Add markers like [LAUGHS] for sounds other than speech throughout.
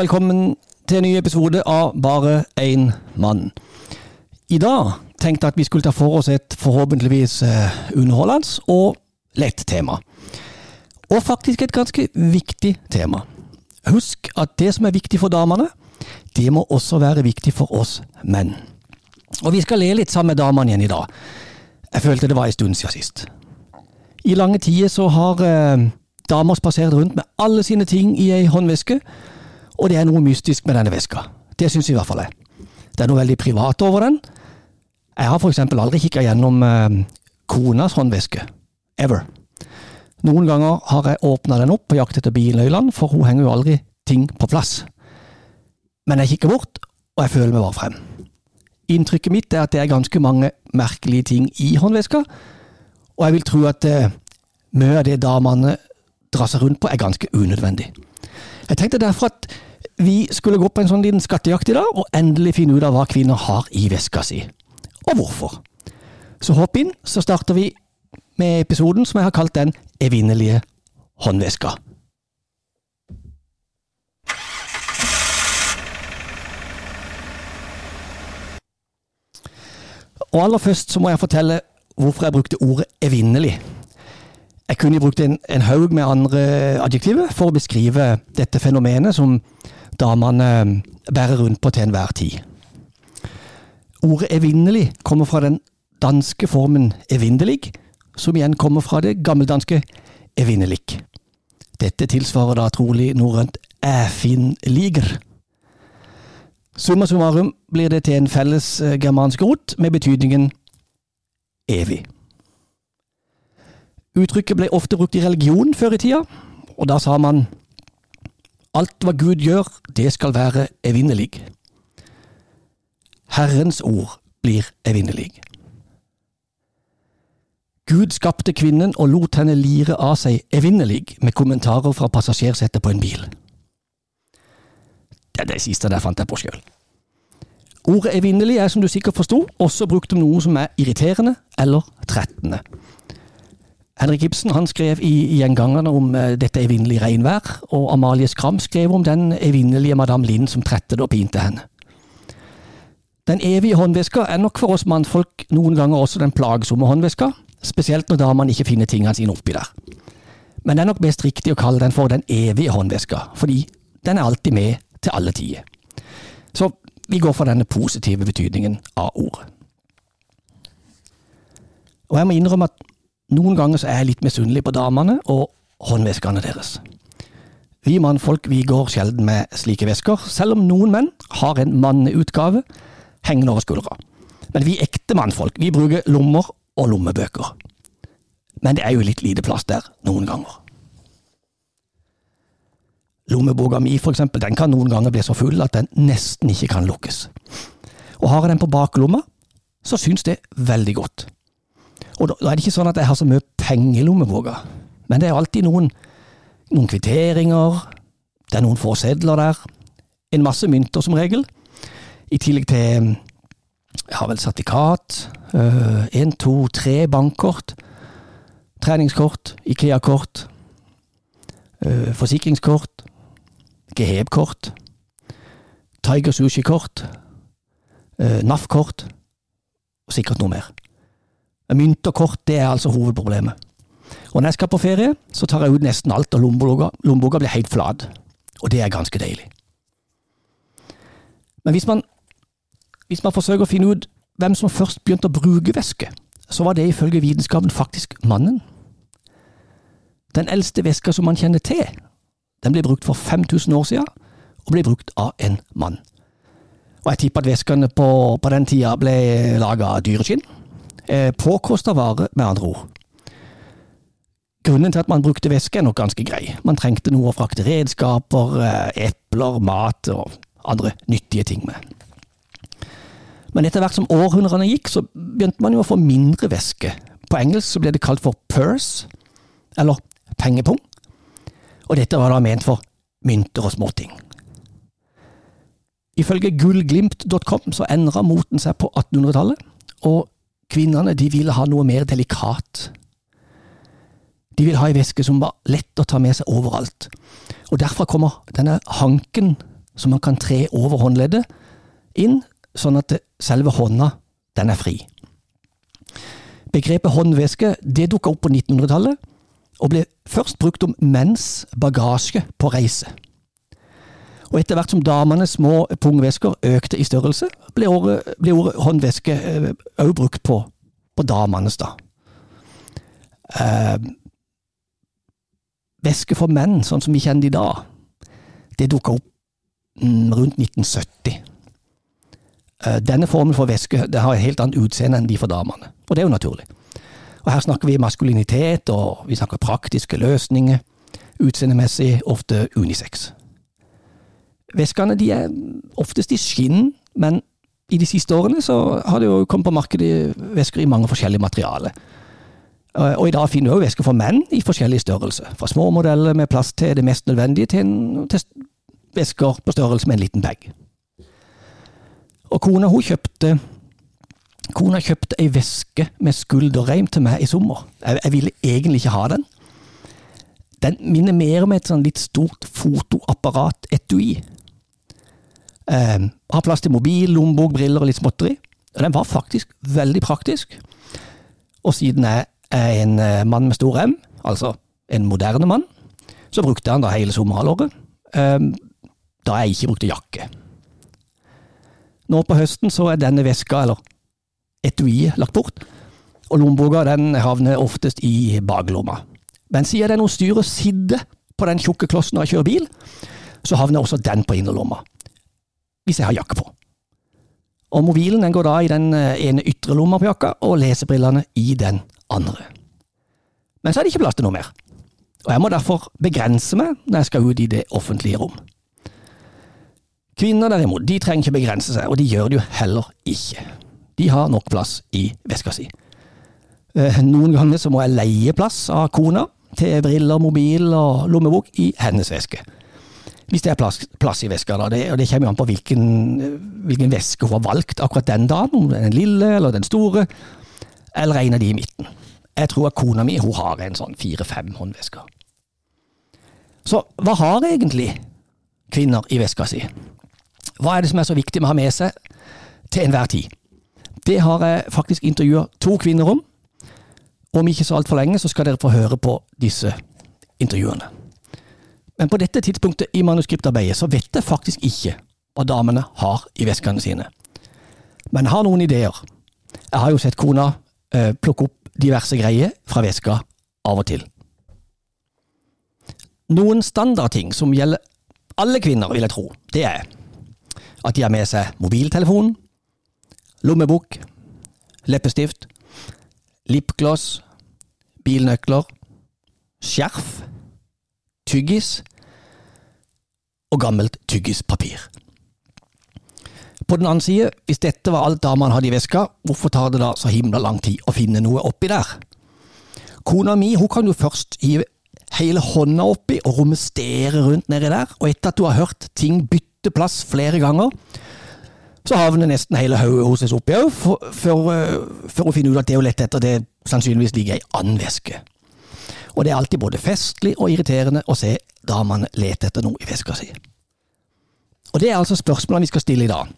Velkommen til en ny episode av Bare én mann. I dag tenkte jeg at vi skulle ta for oss et forhåpentligvis eh, underholdende og lett tema. Og faktisk et ganske viktig tema. Husk at det som er viktig for damene, det må også være viktig for oss menn. Og vi skal le litt sammen med damene igjen i dag. Jeg følte det var en stund siden sist. I lange tider så har eh, damer spasert rundt med alle sine ting i ei håndveske, og det er noe mystisk med denne veska. Det syns i hvert fall jeg. Det er noe veldig privat over den. Jeg har eksempel aldri kikka gjennom eh, konas håndveske. Ever. Noen ganger har jeg åpna den opp på jakt etter bilnøklene, for hun henger jo aldri ting på plass. Men jeg kikker bort, og jeg føler meg bare frem. Inntrykket mitt er at det er ganske mange merkelige ting i håndveska, og jeg vil tro at eh, mye av det damene drar seg rundt på, er ganske unødvendig. Jeg tenkte derfor at vi skulle gå på en sånn liten skattejakt i dag, og endelig finne ut av hva kvinner har i veska si, og hvorfor. Så hopp inn, så starter vi med episoden som jeg har kalt Den evinnelige håndveska. Og aller først så må jeg fortelle hvorfor jeg brukte ordet evinnelig. Jeg kunne brukt en, en haug med andre adjektiver for å beskrive dette fenomenet som damene bærer rundt på til enhver tid. Ordet evinnelig kommer fra den danske formen evinnelig, som igjen kommer fra det gammeldanske evinnelik. Dette tilsvarer da trolig norrønt æfinliger. Summa summarum blir det til en felles eh, germansk rot med betydningen evig. Uttrykket ble ofte brukt i religion før i tida, og da sa man alt hva Gud gjør, det skal være evinnelig. Herrens ord blir evinnelig. Gud skapte kvinnen og lot henne lire av seg evinnelig, med kommentarer fra passasjersetet på en bil. Det, er det siste der fant jeg på sjøl. Ordet evinnelig er, som du sikkert forsto, også brukt om noe som er irriterende eller trettende. Henrik Ibsen han skrev i Gjengangerne om uh, dette evinnelige regnvær, og Amalie Skram skrev om den evinnelige Madame Lind som trettet og pinte henne. Den evige håndveska er nok for oss mannfolk noen ganger også den plagsomme håndveska, spesielt når damene ikke finner tingene sine oppi der. Men det er nok mest riktig å kalle den for den evige håndveska, fordi den er alltid med til alle tider. Så vi går for denne positive betydningen av ordet. Og jeg må innrømme at noen ganger så er jeg litt misunnelig på damene og håndveskene deres. Vi mannfolk vi går sjelden med slike vesker, selv om noen menn har en manneutgave hengende over skuldra. Men vi ekte mannfolk vi bruker lommer og lommebøker. Men det er jo litt lite plass der noen ganger. Lommeboka mi, for eksempel, den kan noen ganger bli så full at den nesten ikke kan lukkes. Og har jeg den på baklomma, så syns det veldig godt. Og da, er det ikke sånn at jeg har så mye penger i lommeboka, men det er alltid noen, noen kvitteringer, det er noen få sedler der, en masse mynter som regel, i tillegg til jeg har vel sertifikat, én, to, tre bankkort, treningskort, Ikea-kort, øh, forsikringskort, Geheb-kort, Tiger Sushi-kort, øh, NAF-kort, og sikkert noe mer. Mynt og kort det er altså hovedproblemet. Og når jeg skal på ferie, så tar jeg ut nesten alt, og lommeboka, blir helt flat. Og det er ganske deilig. Men hvis man, hvis man forsøker å finne ut hvem som først begynte å bruke væske, så var det ifølge vitenskapen faktisk mannen. Den eldste væska som man kjenner til, den ble brukt for 5000 år siden, og ble brukt av en mann. Og jeg tipper at væskene på, på den tida ble laga av dyreskinn. Eh, Påkosta vare, med andre ord. Grunnen til at man brukte væske er nok ganske grei. Man trengte noe å frakte redskaper, eh, epler, mat og andre nyttige ting med. Men etter hvert som århundrene gikk, så begynte man jo å få mindre væske. På engelsk så ble det kalt for purse, eller pengepung. Og dette var da ment for mynter og småting. Ifølge gullglimt.com så endra moten seg på 1800-tallet, og kvinnene de ville ha noe mer delikat. De vil ha ei væske som var lett å ta med seg overalt. Og Derfra kommer denne hanken som man kan tre over håndleddet, inn, sånn at selve hånda den er fri. Begrepet håndveske det dukka opp på 1900-tallet, og ble først brukt om menns bagasje på reise. Og etter hvert som damenes små pungvesker økte i størrelse, ble ordet, ble ordet håndveske òg eh, brukt på, på damenes, da. Eh, væske for menn, sånn som vi kjenner det i dag, det dukka opp mm, rundt 1970. Eh, denne formen for væske har et helt annet utseende enn de for damene, og det er jo naturlig. Og Her snakker vi maskulinitet, og vi snakker praktiske løsninger, utseendemessig ofte unisex. Veskene de er oftest i skinn, men i de siste årene så har det jo kommet på markedet vesker i mange forskjellige materialer. Og i dag finner du også vesker for menn i forskjellig størrelse. Fra små modeller med plass til det mest nødvendige, til, en, til vesker på størrelse med en liten bag. Og kona hun kjøpte Kona kjøpte ei veske med skulderreim til meg i sommer. Jeg, jeg ville egentlig ikke ha den. Den minner mer om et sånn litt stort fotoapparat-etui. Eh, har plass til mobil, lommebok, briller og litt småtteri. Og Den var faktisk veldig praktisk. Og siden jeg er en eh, mann med stor M, altså en moderne mann, så brukte han da hele sommerhalvåret. Eh, da jeg ikke brukte jakke. Nå på høsten så er denne veska, eller etuiet, lagt bort, og lommeboka den havner oftest i baklomma. Men siden det er noe styr å sitte på den tjukke klossen når jeg kjører bil, så havner også den på innerlomma hvis jeg har jakke på. Og mobilen den går da i den eh, ene ytre lomma på jakka, og lesebrillene i den andre. Men så er det ikke plass til noe mer, og jeg må derfor begrense meg når jeg skal ut i det offentlige rom. Kvinner derimot, de trenger ikke begrense seg, og de gjør det jo heller ikke. De har nok plass i veska si. Eh, noen ganger så må jeg leie plass av kona til briller, mobil og lommebok i hennes veske. Hvis det er plass, plass i veska, da. Det, og det kommer an på hvilken, hvilken veske hun har valgt akkurat den dagen. Om den lille eller den store, eller en av de i midten. Jeg tror at kona mi hun har en sånn fire-fem håndvesker. Så hva har egentlig kvinner i veska si? Hva er det som er så viktig med å ha med seg til enhver tid? Det har jeg faktisk intervjua to kvinner om. Om ikke så altfor lenge så skal dere få høre på disse intervjuene. Men på dette tidspunktet i manuskriptarbeidet så vet jeg faktisk ikke hva damene har i veskene sine. Men jeg har noen ideer. Jeg har jo sett kona eh, plukke opp diverse greier fra veska av og til. Noen standardting som gjelder alle kvinner, vil jeg tro, det er at de har med seg mobiltelefon, lommebok, leppestift, lipgloss, bilnøkler, skjerf, tyggis og gammelt tyggispapir. På den annen side, hvis dette var alt damene hadde i veska, hvorfor tar det da så himla lang tid å finne noe oppi der? Kona mi hun kan jo først hive hele hånda oppi og romestere rundt nedi der, og etter at du har hørt ting bytte plass flere ganger, så havner nesten hele hodet hennes oppi òg, før, for å finne ut at det hun lette etter, det sannsynligvis ligger i annen veske. Og det er alltid både festlig og irriterende å se damene lete etter noe i veska si. Og det er altså spørsmålene vi skal stille i dag.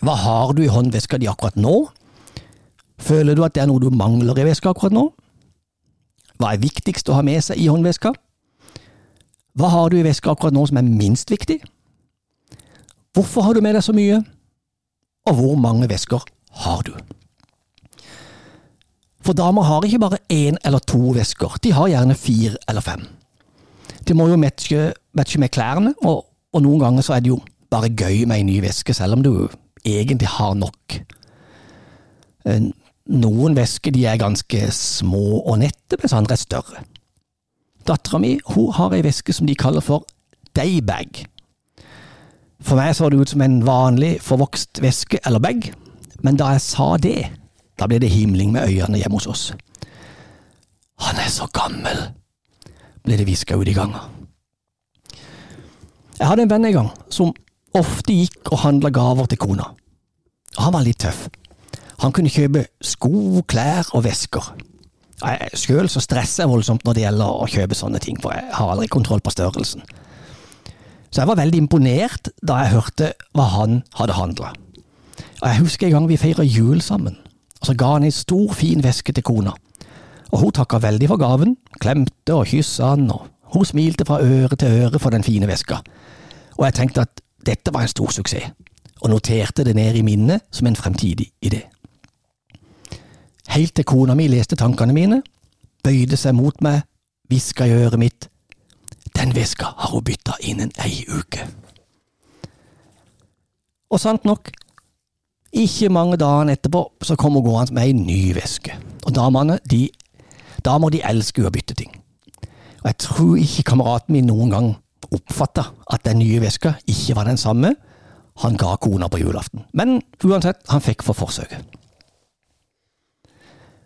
Hva har du i håndveska di akkurat nå? Føler du at det er noe du mangler i veska akkurat nå? Hva er viktigst å ha med seg i håndveska? Hva har du i veska akkurat nå som er minst viktig? Hvorfor har du med deg så mye? Og hvor mange vesker har du? For damer har ikke bare én eller to vesker, de har gjerne fire eller fem. De må jo matche, matche med klærne, og, og, noen ganger så er det jo bare gøy med en ny veske, selv om du egentlig har nok. Eh, noen vesker er ganske små og nette, mens andre er større. Dattera mi har ei veske som de kaller for daybag. For meg så det ut som en vanlig forvokst veske eller bag, men da jeg sa det, da ble det himling med øynene hjemme hos oss. Han er så gammel, ble det hviska ut i ganga. Jeg hadde en venn en gang som ofte gikk og handla gaver til kona. Han var litt tøff. Han kunne kjøpe sko, klær og vesker. Sjøl så stresser jeg voldsomt når det gjelder å kjøpe sånne ting, for jeg har aldri kontroll på størrelsen. Så jeg var veldig imponert da jeg hørte hva han hadde handla. Jeg husker en gang vi feira jul sammen, og så ga han en stor, fin veske til kona. Og hun takka veldig for gaven, klemte og kyssa han, og hun smilte fra øre til øre for den fine veska. Og jeg tenkte at dette var en stor suksess, og noterte det ned i minnet som en fremtidig idé. Helt til kona mi leste tankene mine, bøyde seg mot meg, hviska i øret mitt, den veska har hun bytta innen ei uke. Og sant nok, ikke mange dager etterpå så kommer hun gående med ei ny veske, og damene, de, damer de elsker å bytte ting. Og jeg tror ikke kameraten min noen gang oppfatta at den nye veska ikke var den samme han ga kona på julaften. Men uansett, han fikk for forsøket.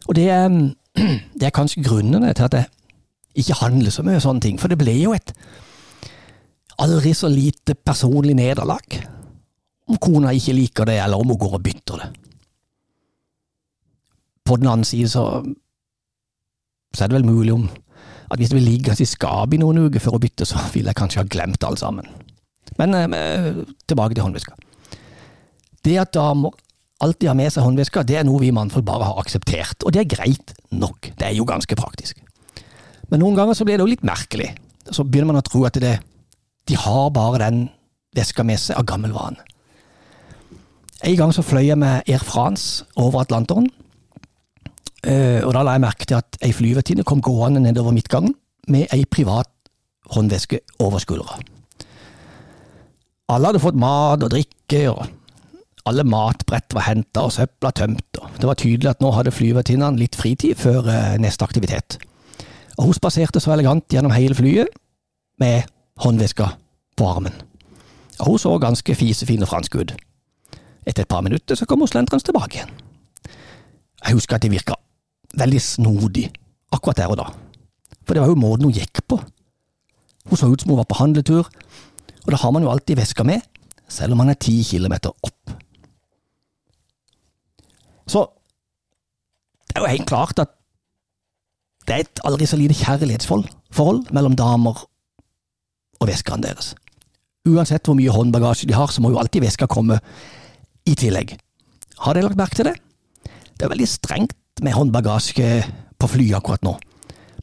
Og det er, [CLEARS THROAT] det er kanskje grunnene til at jeg ikke handler så mye sånne ting, for det ble jo et aldri så lite personlig nederlag om kona ikke liker det, eller om hun går og bytter det. På den annen side så, så er det vel mulig om at hvis det vil ligge i skapet i noen uker før å bytte, så vil jeg kanskje ha glemt alt sammen. Men eh, tilbake til håndveska. Det at damer alltid har med seg håndveska, det er noe vi mannfolk bare har akseptert, og det er greit nok. Det er jo ganske praktisk. Men noen ganger så blir det jo litt merkelig. Så begynner man å tro at det, de har bare den veska med seg av gammel vane. En gang så fløy jeg med Air France over Atlanteren. Eh, og da la jeg merke til at ei flyvertinne kom gående nedover midtgangen med ei privat håndveske over skuldra. Alle hadde fått mat og drikke, og alle matbrett var henta og søpla tømt. og Det var tydelig at nå hadde flyvertinnene litt fritid før eh, neste aktivitet. Og Hun spaserte så elegant gjennom hele flyet med håndveska på armen. Og Hun så ganske fisefin og fransk ut. Etter et par minutter så kom hun tilbake igjen. Jeg husker at det virka veldig snodig akkurat der og da, for det var jo måten hun gikk på. Hun så ut som hun var på handletur, og da har man jo alltid veska med, selv om man er ti kilometer opp. Så det er jo helt klart at det er et aldri så lite kjærlighetsforhold mellom damer og veskene deres. Uansett hvor mye håndbagasje de har, så må jo alltid veska komme i tillegg. Har dere lagt merke til det? Det er veldig strengt med håndbagasje på fly akkurat nå.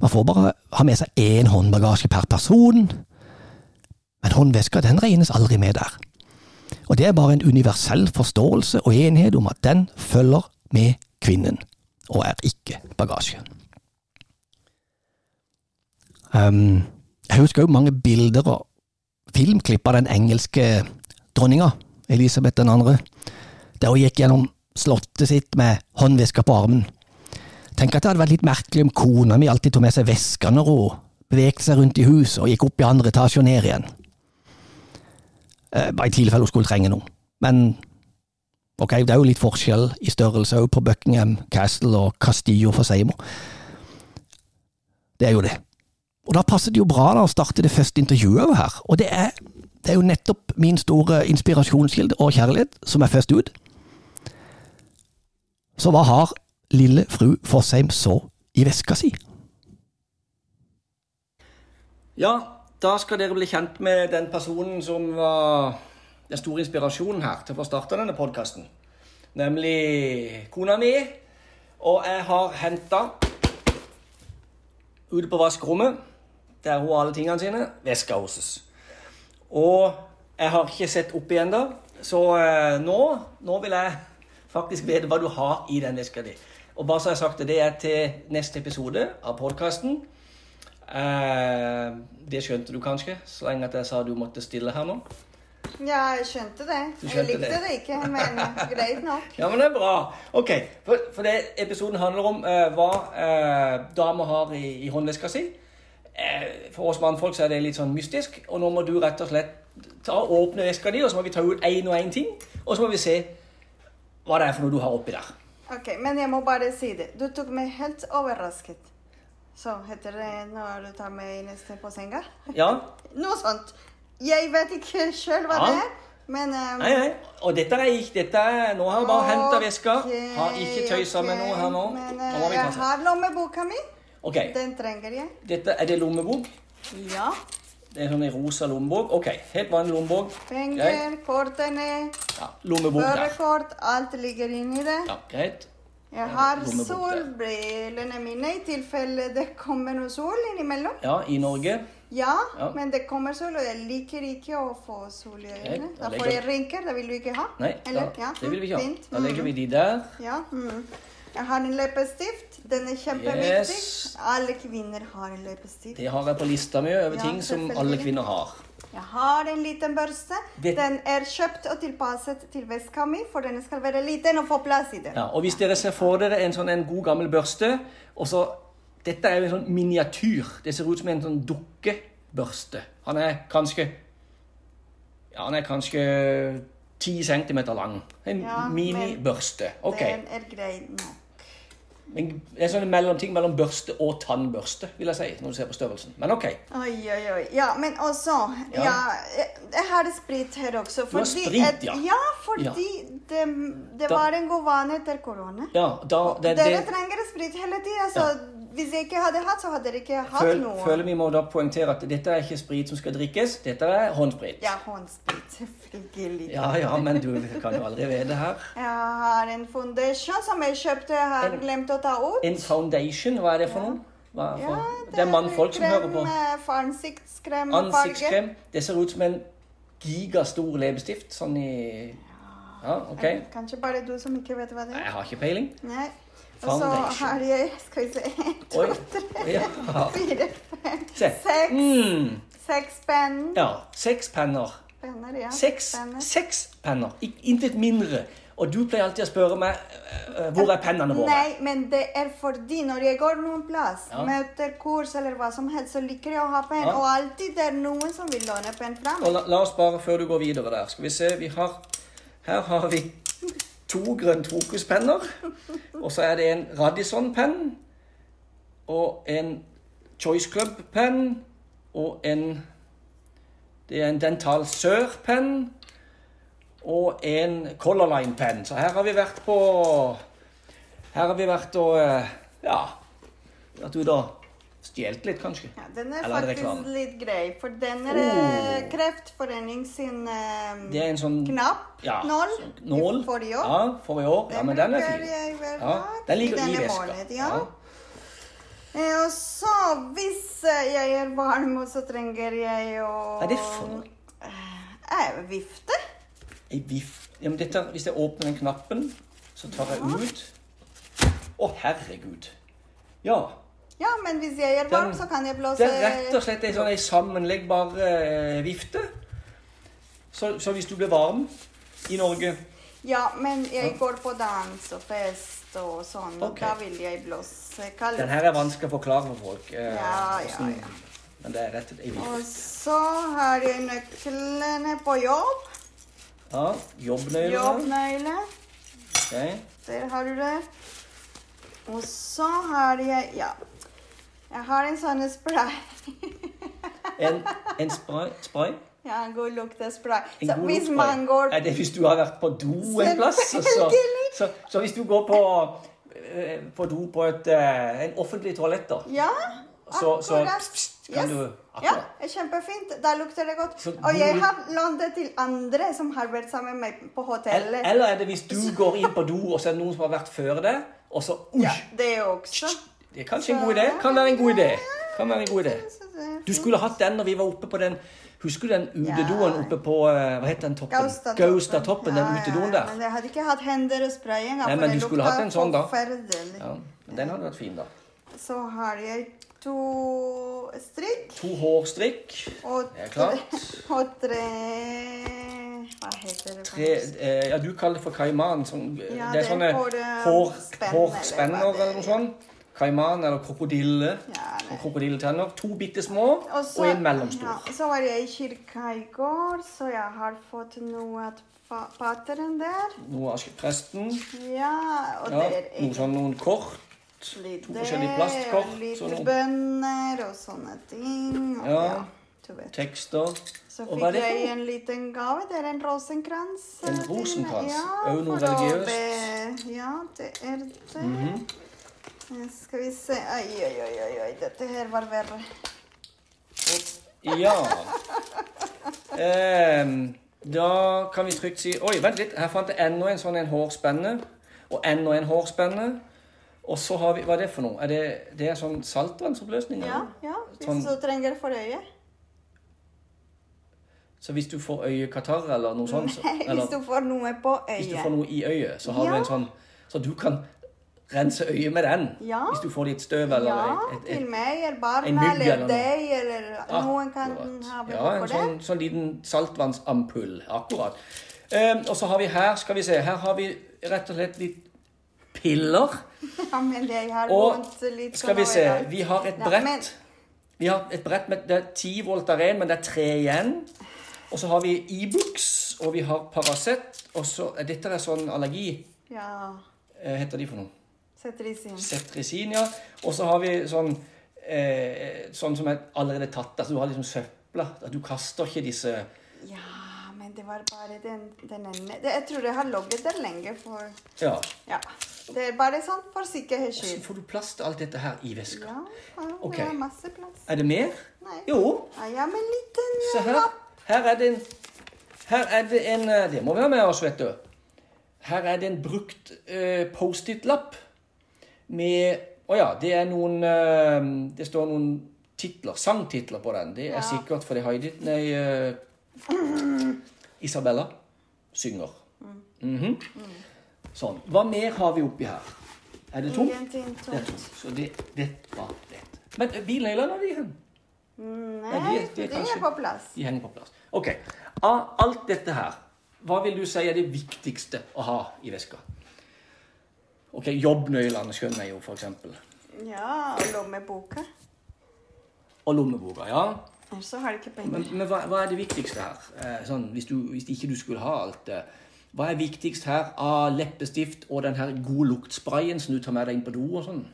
Man får bare ha med seg én håndbagasje per person, men håndveska den regnes aldri med der. Og det er bare en universell forståelse og enighet om at den følger med kvinnen, og er ikke bagasje. Um, jeg husker jo mange bilder og filmklipp av den engelske dronninga, Elisabeth 2., der hun gikk gjennom slottet sitt med håndveska på armen. Tenk at det hadde vært litt merkelig om kona mi alltid tok med seg veska når hun bevegde seg rundt i huset og gikk opp i andre etasje og ned igjen. Eh, bare i tilfelle hun skulle trenge noe. Men ok, det er jo litt forskjell i størrelse på Buckingham Castle og Castillo for Seymour. Det er jo det. Og da passer det jo bra da å starte det første intervjuet her, og det er, det er jo nettopp min store inspirasjonskilde og kjærlighet som er først ut. Så hva har lille fru Fossheim så i veska si? Ja, da skal dere bli kjent med den personen som var den store inspirasjonen her til å få starta denne podkasten. Nemlig kona mi. Og jeg har henta ute på vaskerommet, der hun har alle tingene sine, veska hennes. Og jeg har ikke sett opp igjen da, så eh, nå, nå vil jeg faktisk vite hva du har i den veska di. Og bare så jeg har sagt det, det er til neste episode av podkasten. Eh, det skjønte du kanskje, så lenge at jeg sa du måtte stille her nå? Ja, jeg skjønte det. skjønte jeg likte det. det, ikke, men greit nok. [LAUGHS] Ja, men det er bra. Ok, For, for det episoden handler om eh, hva eh, damer har i, i håndveska si. Eh, for oss mannfolk så er det litt sånn mystisk, og nå må du rett og slett ta og åpne eska di, og så må vi ta ut én og én ting, og så må vi se hva det er for noe du har oppi der. Ok, Men jeg må bare si det. Du tok meg helt overrasket. Så heter det når du tar meg nesten på senga? Ja, [LAUGHS] Noe sånt. Jeg vet ikke sjøl hva Ja. det er, Men um, Nei, nei. Og dette er ikke dette er, Nå har jeg bare henta veska. Har ikke tøysa med ok. noe her nå. Men Nå eh, jeg har lommeboka mi. Ok, Den trenger jeg. dette er det lommebok. Ja. Det er sånn en rosa lommebok. Ok, helt vanlig lommebok. Greit. Penger, kortene, Ja, lommebok førerkort. Alt ligger inni det. Ja, greit. Jeg har solbrillene mine i tilfelle det kommer noe sol innimellom. Ja, i Norge. Ja, Ja. men det kommer sol, og jeg liker ikke å få sol i øynene. Da Da får jeg rynker. Det vil du ikke ha? Nei, Eller? da, Ja, det vil vi ikke ha. Da legger Mm. vi de der. Ja. Mm. Jeg har en leppestift. Den er kjempeviktig. Yes. Alle kvinner har en leppestift. Det har jeg på lista mi over Ja, ting som alle kvinner har. Jeg har en liten børste. Det- Den er kjøpt og tilpasset til veska mi, for den skal være liten og få plass i den. Ja, og hvis dere ser for dere en sånn en god gammel børste og så, Dette er jo en sånn miniatyr. Det ser ut som en sånn dukkebørste. Han er kanskje Ja, han er kanskje 10 centimeter lang. En Ja, minibørste. Ok. Den er grei nok. Men det er sånn en mellomting mellom børste og tannbørste, vil jeg si, når du ser på størrelsen. Men ok. Oi, oi, oi. Ja, men også Ja. ja. jeg, har sprit her også. har sprit, ja. ja, fordi det, det Da- var en god vane etter korona. Ja, da det, Dere det, trenger sprit hele tida, så hvis jeg ikke hadde hatt, så hadde dere ikke hatt føl, noe. føler vi må da poengtere at dette er ikke sprit som skal drikkes, dette er håndsprit. Ja, håndsprit, selvfølgelig. Ja, ja, men du kan jo aldri vite her. Jeg har en foundation som jeg kjøpte, jeg har En- glemt å ta ut. En foundation, hva er det for noe? Hva er for? Ja, det er mannfolk som hører på. eh, Ansiktskrem. Ansiktskrem. Det ser ut som en gigastor leppestift. Sånn i Ja, OK. Kanskje bare du som ikke vet hva det er. Jeg har ikke peiling. Nei. Og så har jeg Skal vi se [LAUGHS] En, to, tre, Ja. fire, fem, Se. seks. Mm. Seks penn. Ja. Seks penner. Penner, ja. Seks, penner. seks penner. Intet mindre. Og du pleier alltid å spørre meg eh, eh, hvor er pennene våre. Nei, men det er fordi når jeg går noen plass, Ja. møter kurs eller hva som helst, så liker jeg å ha penn. Ja. Og alltid det er noen som vil låne penn fra meg. la, la oss bare, før du går videre der, skal vi se vi har, Her har vi to grønt fokuspenner. Og så er det en Radisson-penn. Og en Choice Club-penn. Og en Det er en Dental Sør-penn. Og en Color Line-penn. Så her har vi vært på Her har vi vært og eh, Ja. Vært ute og stjålet litt, kanskje. Ja, den er Eller er faktisk reklame? litt grei, for den er Oh. eh, Kreftforening sin eh, Det er en sånn knapp. Ja, Nål. sånn nål. i år. Ja, forrige år. Ja, men den er fin. jeg hver Ja, den ligger i veska. Målet, ja. Ja. Eh, Og så, hvis jeg er varm, så trenger jeg å Hva er det for noe? Eh, vifte. Ei vifte Ja, men dette, hvis jeg åpner den knappen, så tar jeg ut Å, herregud. Ja. Ja, men hvis jeg er varm, Den- så kan jeg blåse Det er rett og slett ei sånn sammenleggbar eh, vifte. Så, så hvis du blir varm i Norge Ja, men jeg går på dans og fest og sånn, og da vil jeg blåse kaldt. Den her er vanskelig å forklare for folk. eh, Ja, ja, ja. Men det er rett og slett Og så har jeg nøklene på jobb. Ja, jobbnøklene. Jobbnøyle. Ok. Der har du det. Og så har jeg Ja. Jeg har en sånn spray. En, en spray, spray? Ja, en god luktespray. Så god hvis man går Er det hvis du har vært på do en plass? Så, så, så, så hvis du går på, eh, på do på et eh, en offentlig toalett, da, Ja, så, så pst, pst, kan Yes. du Ja, akkurat. er kjempefint. Da lukter det godt. Og jeg har lånt det til andre som har vært sammen med meg på hotellet. Eller er det hvis du går inn på do, og så er det noen som har vært før det, og så! Ja, det er også. Det er kanskje en god idé. Kan være en god idé. Kan være en god idé. Du skulle hatt den når vi var oppe på den Husker du den utedoen oppe på eh, Hva heter den toppen? Gaustatoppen. Gaustatoppen, den utedoen der. Men jeg hadde ikke hatt hender og spray engang, Nei, men du skulle hatt en sånn, da. Ja, men den hadde vært fin, da. Så har jeg to strikk To hårstrikk. Det er klart. og tre Hva heter det? Tre, eh, ja, du kaller det for kaiman. Sånn, Ja, det er sånne hår, hår, spenn, hårspenner eller noe sånt. Kaiman eller krokodille. Ja, nei. Krokodilletenner. To bitte små og, så- en mellomstor. Ja, så var jeg i kirka i går, så jeg har fått noe pateren der. Noe av presten. Ja, og Ja, der er noe sånn, noen kort. litt to det, forskjellige plastkort, og litt sånn. bønner og sånne ting. Og Ja. ja. du vet. tekster. Så Og fikk det jeg en liten gave. Det er en rosenkrans. En eh, rosenkrans? Det noe religiøst? Ja, det er det. Mm Eh, Skal vi se Oi, oi, oi, oi. Dette her var verre. Ja. Ehm, da kan vi trygt si Oi, vent litt. Her fant jeg enda en sånn en hårspenne. Og enda en hårspenne. Og så har vi Hva er det for noe? Er det, det er sånn saltvannsoppløsning? Ja, ja. Hvis Sånn- du trenger for øye. Så hvis du får øyekatarr eller noe sånt så, [LAUGHS] Nei, eller, hvis du får noe på øyet. Hvis du får noe i øyet, så har du en sånn Så du kan rense øyet med den. Ja. Hvis du får litt støv eller Ja, et, et, til et, meg eller en barna mygg eller eller deg eller noen kan ha Ja, behov en for sånn, det. sånn liten saltvannsampull. Akkurat. Um, og så har vi her, skal vi se, her har vi rett og slett litt piller. [LAUGHS] Ja, men det har Og litt skal vi sånn se, vi har et Nei, brett. men- Vi har et brett med det er 10 volt av men det er tre igjen. Og så har vi Ibux, og vi har Paracet. Og så dette er sånn allergi, Ja, Hva heter de for noe? I. Cetrizin, ja. Og så har vi sånn, eh, sånn som er allerede tatt. Altså du har liksom søpla. Du kaster ikke disse Ja, men det var bare den, den ene. Det, jeg tror jeg har logget der lenge for Ja. Ja. Det er bare sånn for sikkerhets skyld. Så får du plass til alt dette her i veska? Ja, ja, det Ok. er masse plass. Er det mer? Nei. Jo. Ja, ja, men liten Se eh, her. Her er det en Her er det en eh, Det må ha med oss, vet du. Her er det en brukt uh, Post-It-lapp med Å ja, det er noen eh, Det står noen titler, sangtitler på den. Det er Ja. sikkert fordi Heidi Nei, uh, Isabella synger. Mhm. Sånn. Hva mer har vi oppi her? Er det tomt? Det er tomt. Så det, det var det. Men eh, bilnøklene, er de hen? Mm, Nei, Nei, de- de det kanskje- er på plass. De henger på plass. Ok. Av alt dette her, hva vil du si er det viktigste å ha i veska? Ok, Jobbnøklene skjønner jeg jo, eksempel. Ja, og lommeboka. Og lommeboka, ja. Og så har de ikke penger. men hva, hva er det viktigste her? Eh, sånn, hvis, du, hvis ikke du skulle ha alt det. Hva er viktigst her av leppestift og den her gode luktsprayen som du tar med deg inn på do og sånn?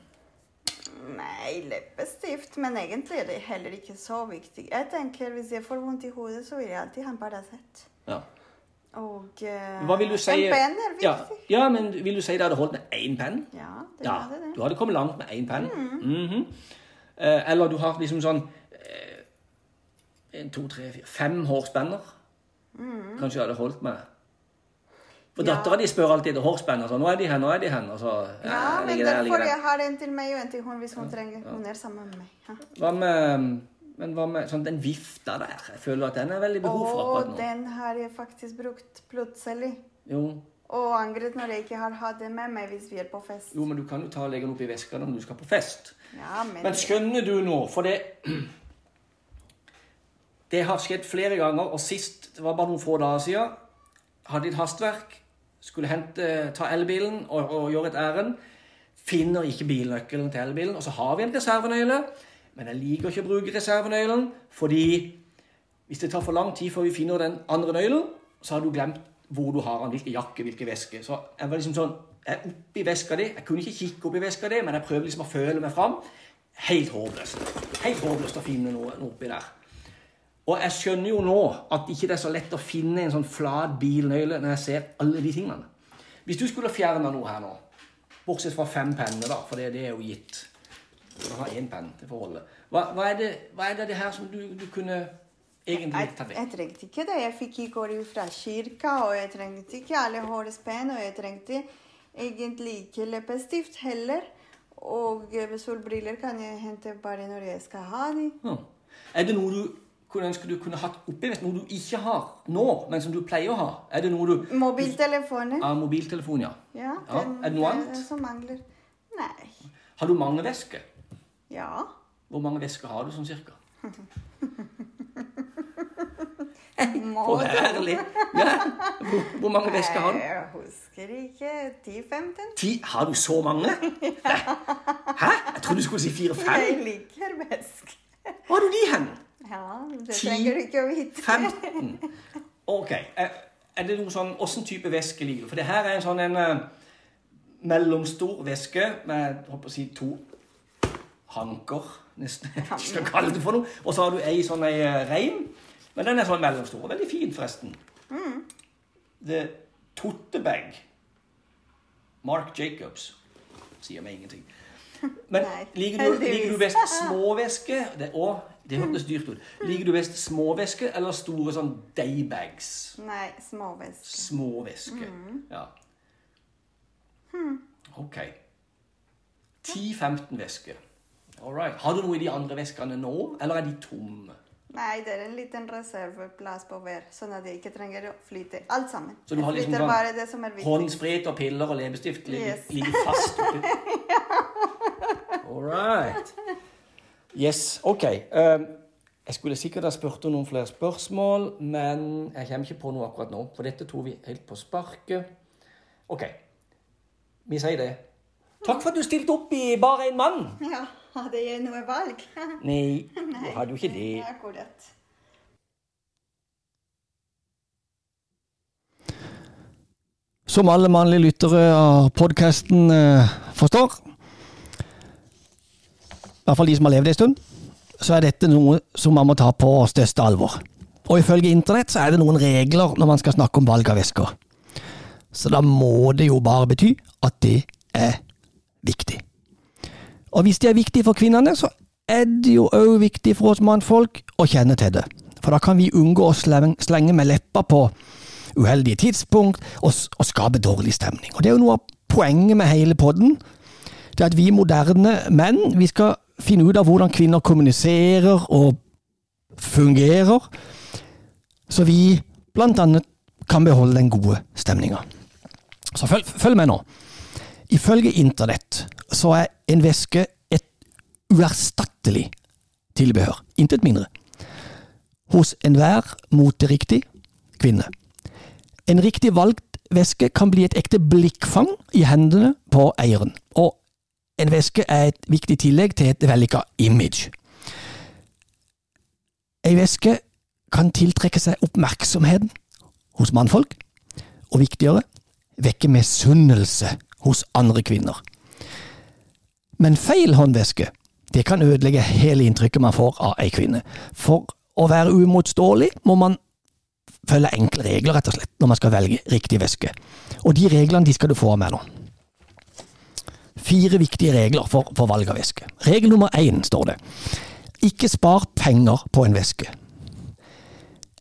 Nei, leppestift. Men egentlig er det heller ikke så viktig. Jeg tenker Hvis jeg får vondt i hodet, så vil jeg alltid ha en Paracet. Ja. Og eh, si? en penn er viktig. ja, men vil du si det hadde holdt med én penn? Ja, det Ja, hadde det. du hadde kommet langt med én penn. Mm. Mm -hmm. eller du har liksom sånn eh, en, to, tre, fire, fem hårspenner. Kanskje du hadde holdt med. For Ja. dattera di spør alltid hårspenner. Så 'Nå er de her, nå er de her.' Og så Ja, men derfor der. jeg har en til meg og en til hun hvis hun trenger. Hun er sammen med meg. Ja. Hva med men hva med sånn den vifta der? Jeg føler at den er veldig behov for akkurat nå. nå. den har jeg faktisk brukt plutselig. Jo. Og angret når jeg ikke har hatt den med meg hvis vi er på fest. jo, men du kan jo ta og legge den oppi veska når du skal på fest. Ja, men, Men skjønner du nå, for det [CLEARS THROAT] Det har skjedd flere ganger, og sist, det var bare noen få dager siden, hadde et hastverk, skulle hente, ta elbilen og, og gjøre et ærend, finner ikke bilnøkkelen til elbilen, og så har vi en reservenøyle, men jeg liker ikke å bruke reservenøylen, fordi hvis det tar for lang tid før vi finner den andre nøylen, så har du glemt hvor du har den, hvilken jakke, hvilken veske. Så jeg var liksom sånn, jeg er oppi veska di, jeg kunne ikke kikke oppi veska di, men jeg prøvde liksom å føle meg fram. Helt håpløst. Helt håpløst å finne noe, noe oppi der. Og jeg skjønner jo nå at ikke det er så lett å finne en sånn flat bilnøyle når jeg ser alle de tingene. Hvis du skulle fjerne noe her nå, bortsett fra fem penner, da, for det, det er jo gitt. Du har én penn til forholdet. Hva, hva, er det, hva er det, det her som du, du kunne egentlig ta vekk? jeg trengte ikke det. Jeg fikk i går fra kirka, og jeg trengte ikke alle hårspenn, og jeg trengte egentlig ikke leppestift heller. Og solbriller kan jeg hente bare når jeg skal ha dem. Ja. Er det noe du kunne ønske du kunne hatt oppi vest? Noe du ikke har nå, men som du pleier å ha? Er det noe du Mobiltelefoner. Ja, mobiltelefon, ja. Ja, Ja, den, er det noe annet? som mangler. Nei. Har du mange vesker? Ja. Hvor mange vesker har du sånn cirka? [LAUGHS] Å! Ja. Hvor, hvor mange vesker har du? Jeg husker ikke. 10-15? Har du så mange? [LAUGHS] Hæ? Jeg trodde du skulle si 4-5. Jeg liker vesk. Hvor har du de hen? Ja, det trenger du ikke å vite. 15. Ok. Er er det noe sånn, Åssen type væske liker du? For det her er en sånn en eh, mellomstor væske med jeg håper å si, to hanker nesten [LAUGHS] jeg skal kalle det for noe. Og så har du ei sånn ei rein. reim. Men den er sånn mellomstor. Veldig fin, forresten. The Tote Bag. Mark Jacobs. Sier meg ingenting. [LAUGHS] Men Nei, liker du, liker du best [LAUGHS] småveske? Det, å, det hørtes dyrt ut. Liker du best småveske eller store sånn daybags? Nei, småveske Småveske. Ja. Ok. 10-15 vesker. All right. Har du noe i de andre veskene nå, eller er de tomme? Nei, det er en liten reserveplass på hver, sånn at jeg ikke trenger å flyte alt sammen. Så du har liksom sånn bara det som er viktig. håndsprit og piller og leppestift ligger, Yes. ligger fast oppi [LAUGHS] All right. Yes, ok. Um, jeg skulle sikkert ha spurt om noen flere spørsmål, men jeg kommer ikke på noe akkurat nå, for dette tok vi helt på sparket. Ok, vi sier det. Takk for at du stilte opp i Bare en mann. Ja, det jeg noe valg. [LAUGHS] Nei, du hadde jo ikke det. Akkurat. Som alle mannlige lyttere av podkasten eh, forstår, i hvert fall de som har levd en stund, så er dette noe som man må ta på største alvor. Og ifølge internett så er det noen regler når man skal snakke om valg av væsker. Så da må det jo bare bety at det er viktig. Og hvis det er viktig for kvinnene, så er det jo òg viktig for oss mannfolk å kjenne til det. For da kan vi unngå å slenge med leppa på uheldige tidspunkt og, og skape dårlig stemning. Og det er jo noe av poenget med hele podden. Det er at vi moderne menn vi skal finne ut av hvordan kvinner kommuniserer og fungerer, så vi blant annet kan beholde den gode stemninga. Så følg, følg med nå. Ifølge internett så er en væske et uerstattelig tilbehør. Intet mindre. Hos enhver moteriktig kvinne. En riktig valgt væske kan bli et ekte blikkfang i hendene på eieren. Og en væske er et viktig tillegg til et vellykka image. Ei væske kan tiltrekke seg oppmerksomheten hos mannfolk, og viktigere, vekke misunnelse hos andre kvinner. Men feil håndveske det kan ødelegge hele inntrykket man får av ei kvinne. For å være uimotståelig må man følge enkle regler, rett og slett, når man skal velge riktig væske. Og de reglene de skal du få av meg nå. Fire viktige regler for, for valg av væske. Regel nummer én står det. Ikke spar penger på en væske.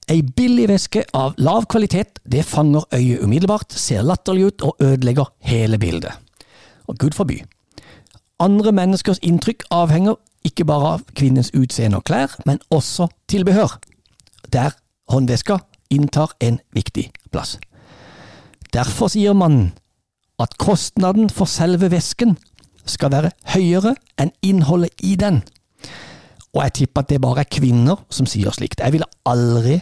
Ei billig væske av lav kvalitet det fanger øyet umiddelbart, ser latterlig ut og ødelegger hele bildet. Og gud forby. Andre menneskers inntrykk avhenger ikke bare av kvinnens utseende og klær, men også tilbehør, der håndveska inntar en viktig plass. Derfor sier man at kostnaden for selve vesken skal være høyere enn innholdet i den. Og jeg tipper at det bare er kvinner som sier slikt. Jeg ville aldri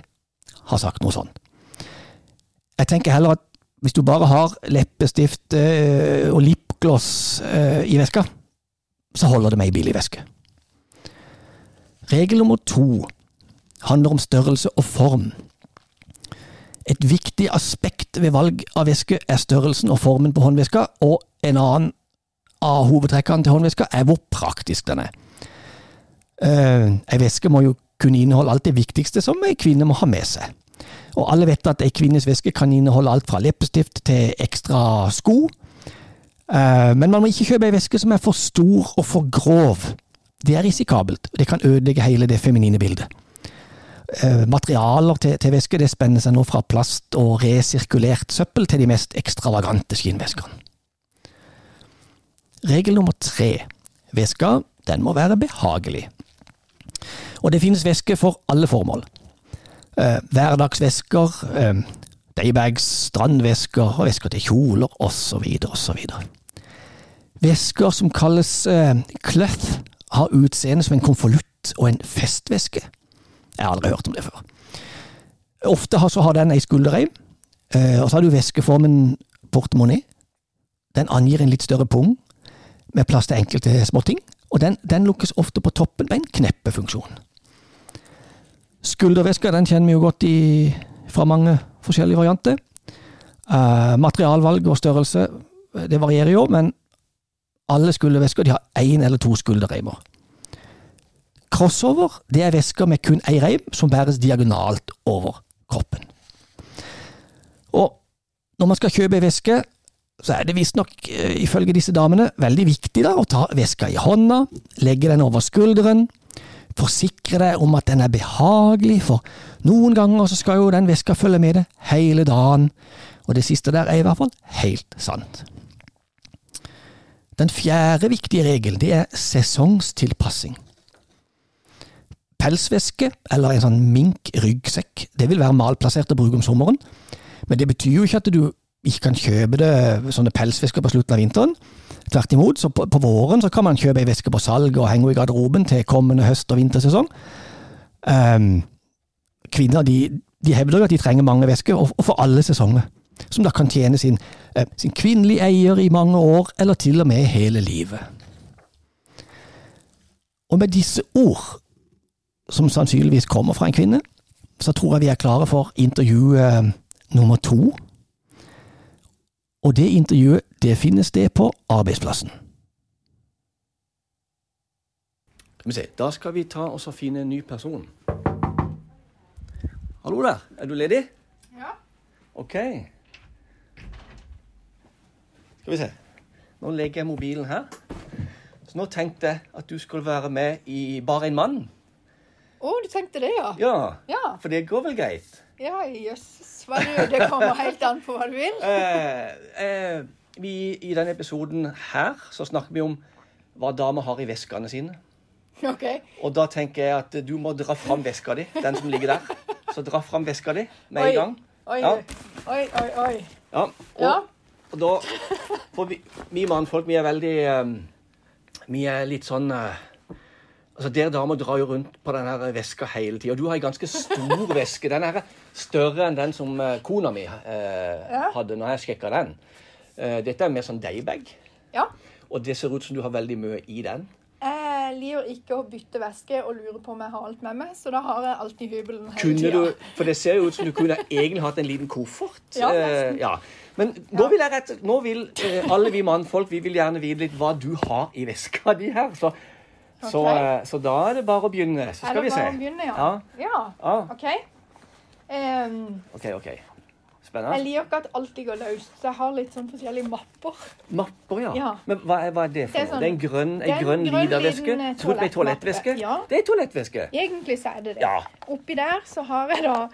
ha sagt noe sånt. Jeg tenker heller at hvis du bare har leppestift eh, og lipgloss eh, i veska, så holder det med ei billig væske. Regel nummer to handler om størrelse og form. Et viktig aspekt ved valg av væske er størrelsen og formen på håndveska, og en annen av hovedtrekkene til håndveska er hvor praktisk den er. Eh, Ei væske må jo kunne inneholde alt det viktigste som ei kvinne må ha med seg. Og alle vet at ei kvinnes væske kan inneholde alt fra leppestift til ekstra sko. Eh, Men man må ikke kjøpe ei væske som er for stor og for grov. Det er risikabelt. Det kan ødelegge hele det feminine bildet. Eh, Materialer til, til væske det spenner seg nå fra plast og resirkulert søppel til de mest ekstravagante skinnveskene. Regel nummer tre. Væska den må være behagelig. Og det finnes væske for alle formål. Hverdagsvesker... eh, daybags, strandvesker og vesker til kjoler osv. osv. Vesker som kalles eh, cloth, har utseende som en konvolutt og en festveske. Jeg har aldri hørt om det før. Ofte har, så har den ei skulderreim, eh, og så har du veskeformen portemonnaie. Den angir en litt større pung med plass til enkelte småting, og den, den lukkes ofte på toppen med en kneppefunksjon. Skulderveska den kjenner vi jo godt i, fra mange forskjellige varianter. Eh, materialvalg og størrelse eh, det varierer jo, men alle skuldervesker de har én eller to skulderreimer. crossover det er vesker med kun én reim som bæres diagonalt over kroppen. Og når man skal kjøpe ei veske, så er det visstnok, uh, ifølge disse damene, veldig viktig da, å ta veska i hånda, legge den over skulderen, forsikre deg om at den er behagelig, for noen ganger så skal jo den veska følge med deg hele dagen, og det siste der er i hvert fall helt sant. Den fjerde viktige regelen det er sesongstilpassing. Pelsveske eller en sånn mink-ryggsekk det vil være malplassert å bruke om sommeren, men det betyr jo ikke at du ikke kan kjøpe det, sånne pelsvesker på slutten av vinteren. Tvert imot, så på, på våren så kan man kjøpe ei veske på salg og henge i garderoben til kommende høst- og vintersesong. Um, kvinner de, de hevder jo at de trenger mange væsker, og, og for alle sesonger som da kan tjene sin, eh, sin kvinnelige eier i mange år, eller til og med hele livet. Og med disse ord, som sannsynligvis kommer fra en kvinne, så tror jeg vi er klare for intervju eh, nummer to. Og det intervjuet, det finnes det på arbeidsplassen. Da skal vi ta oss og finne en ny person. Hallo der, er du ledig? Ja. Ok. Skal vi se. Nå legger jeg mobilen her. Så nå tenkte jeg at du skulle være med i Bare en mann. Å, du tenkte det, ja? Ja, Ja, for det går vel greit? ja jøsses. Det kommer helt an på hva du vil. Eh, eh, vi, I denne episoden her så snakker vi om hva damer har i veskene sine. [LAUGHS] OK. Og da tenker jeg at du må dra fram veska di, den som ligger der. Så dra fram veska di med Oi. en gang. Oi, Ja. oi, oi. oi. Ja, og, Ja. og da For vi, vi mannfolk, vi er veldig um, Vi er litt sånn uh, Altså, Dere damer drar jo rundt på den her veska hele tida. Du har en ganske stor veske. Den er større enn den som eh, kona mi eh, Ja. hadde når jeg sjekka den. Eh, dette er mer sånn daybag, Ja. og det ser ut som du har veldig mye i den. Jeg liker ikke å bytte væske og lurer på om jeg har alt med meg, så da har jeg alltid hybelen hele tida. du, For det ser jo ut som du kunne egentlig hatt en liten koffert. Ja, nesten. Eh, ja. Men nå vil, jeg rett, nå vil eh, alle vi mannfolk vi vil gjerne vite litt hva du har i veska di her. Så, så, Ok. eh, så da er det bare å begynne. Så Er skal vi se. bare å begynne, ja? Ja. Ja. Ja. OK. Um, OK, OK. Jeg liker ikke at alt går løst, så jeg har litt sånn forskjellige mapper. Mapper, ja. Ja. Men hva er, hva er det for Det er noe? sånn- det er en grønn, en grønn grønn Lida-veske? liten, eh, Tror du det er toalettvæske? Ja. Det er toalettvæske. Egentlig så er det det. Ja. Oppi der så har jeg da